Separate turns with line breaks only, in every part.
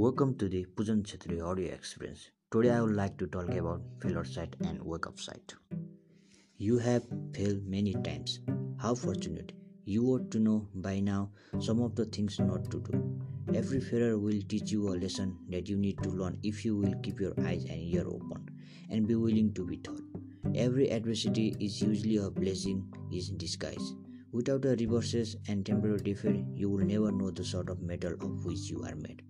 Welcome to the Pujan Chetri audio experience. Today I would like to talk about failure side and wake up side. You have failed many times. How fortunate. You ought to know by now some of the things not to do. Every failure will teach you a lesson that you need to learn if you will keep your eyes and ear open and be willing to be taught. Every adversity is usually a blessing in disguise. Without the reverses and temporary defeat, you will never know the sort of metal of which you are made.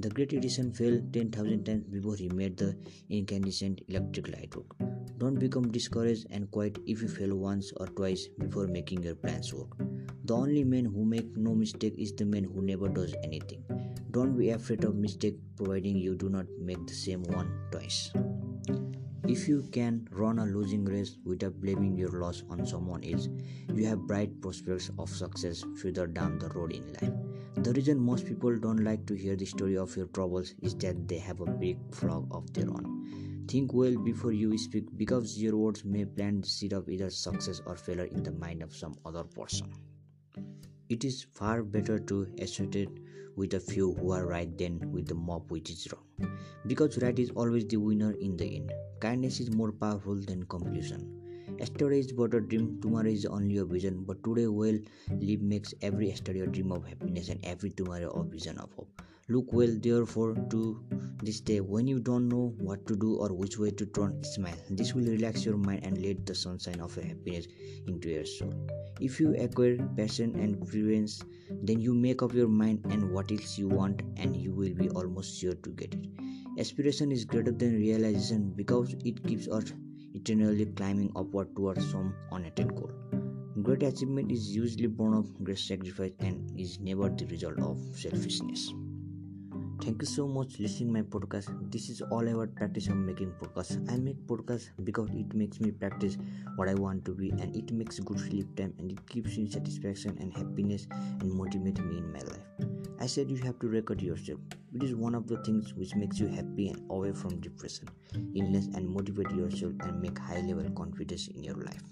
The Great Edison failed 10,000 times before he made the incandescent electric light work. Don't become discouraged and quiet if you fail once or twice before making your plans work. The only man who make no mistake is the man who never does anything. Don't be afraid of mistake providing you do not make the same one twice. If you can run a losing race without blaming your loss on someone else, you have bright prospects of success further down the road in life. The reason most people don't like to hear the story of your troubles is that they have a big flaw of their own. Think well before you speak because your words may plant the seed of either success or failure in the mind of some other person. It is far better to associate with a few who are right than with the mob which is wrong. Because right is always the winner in the end. Kindness is more powerful than compulsion. Yesterday is but a dream, tomorrow is only a vision, but today well live makes every yesterday a dream of happiness and every tomorrow a vision of hope. Look well therefore to this day when you don't know what to do or which way to turn, smile. This will relax your mind and let the sunshine of happiness into your soul. If you acquire passion and preference, then you make up your mind and what else you want and you will be almost sure to get it. Aspiration is greater than realization because it keeps us eternally climbing upward towards some unattained goal. Great achievement is usually born of great sacrifice and is never the result of selfishness. Thank you so much for listening my podcast. This is all about practice of making podcast. I make podcast because it makes me practice what I want to be and it makes good sleep time and it gives me satisfaction and happiness and motivates me in my life. I said you have to record yourself. It is one of the things which makes you happy and away from depression, illness and motivate yourself and make high level confidence in your life.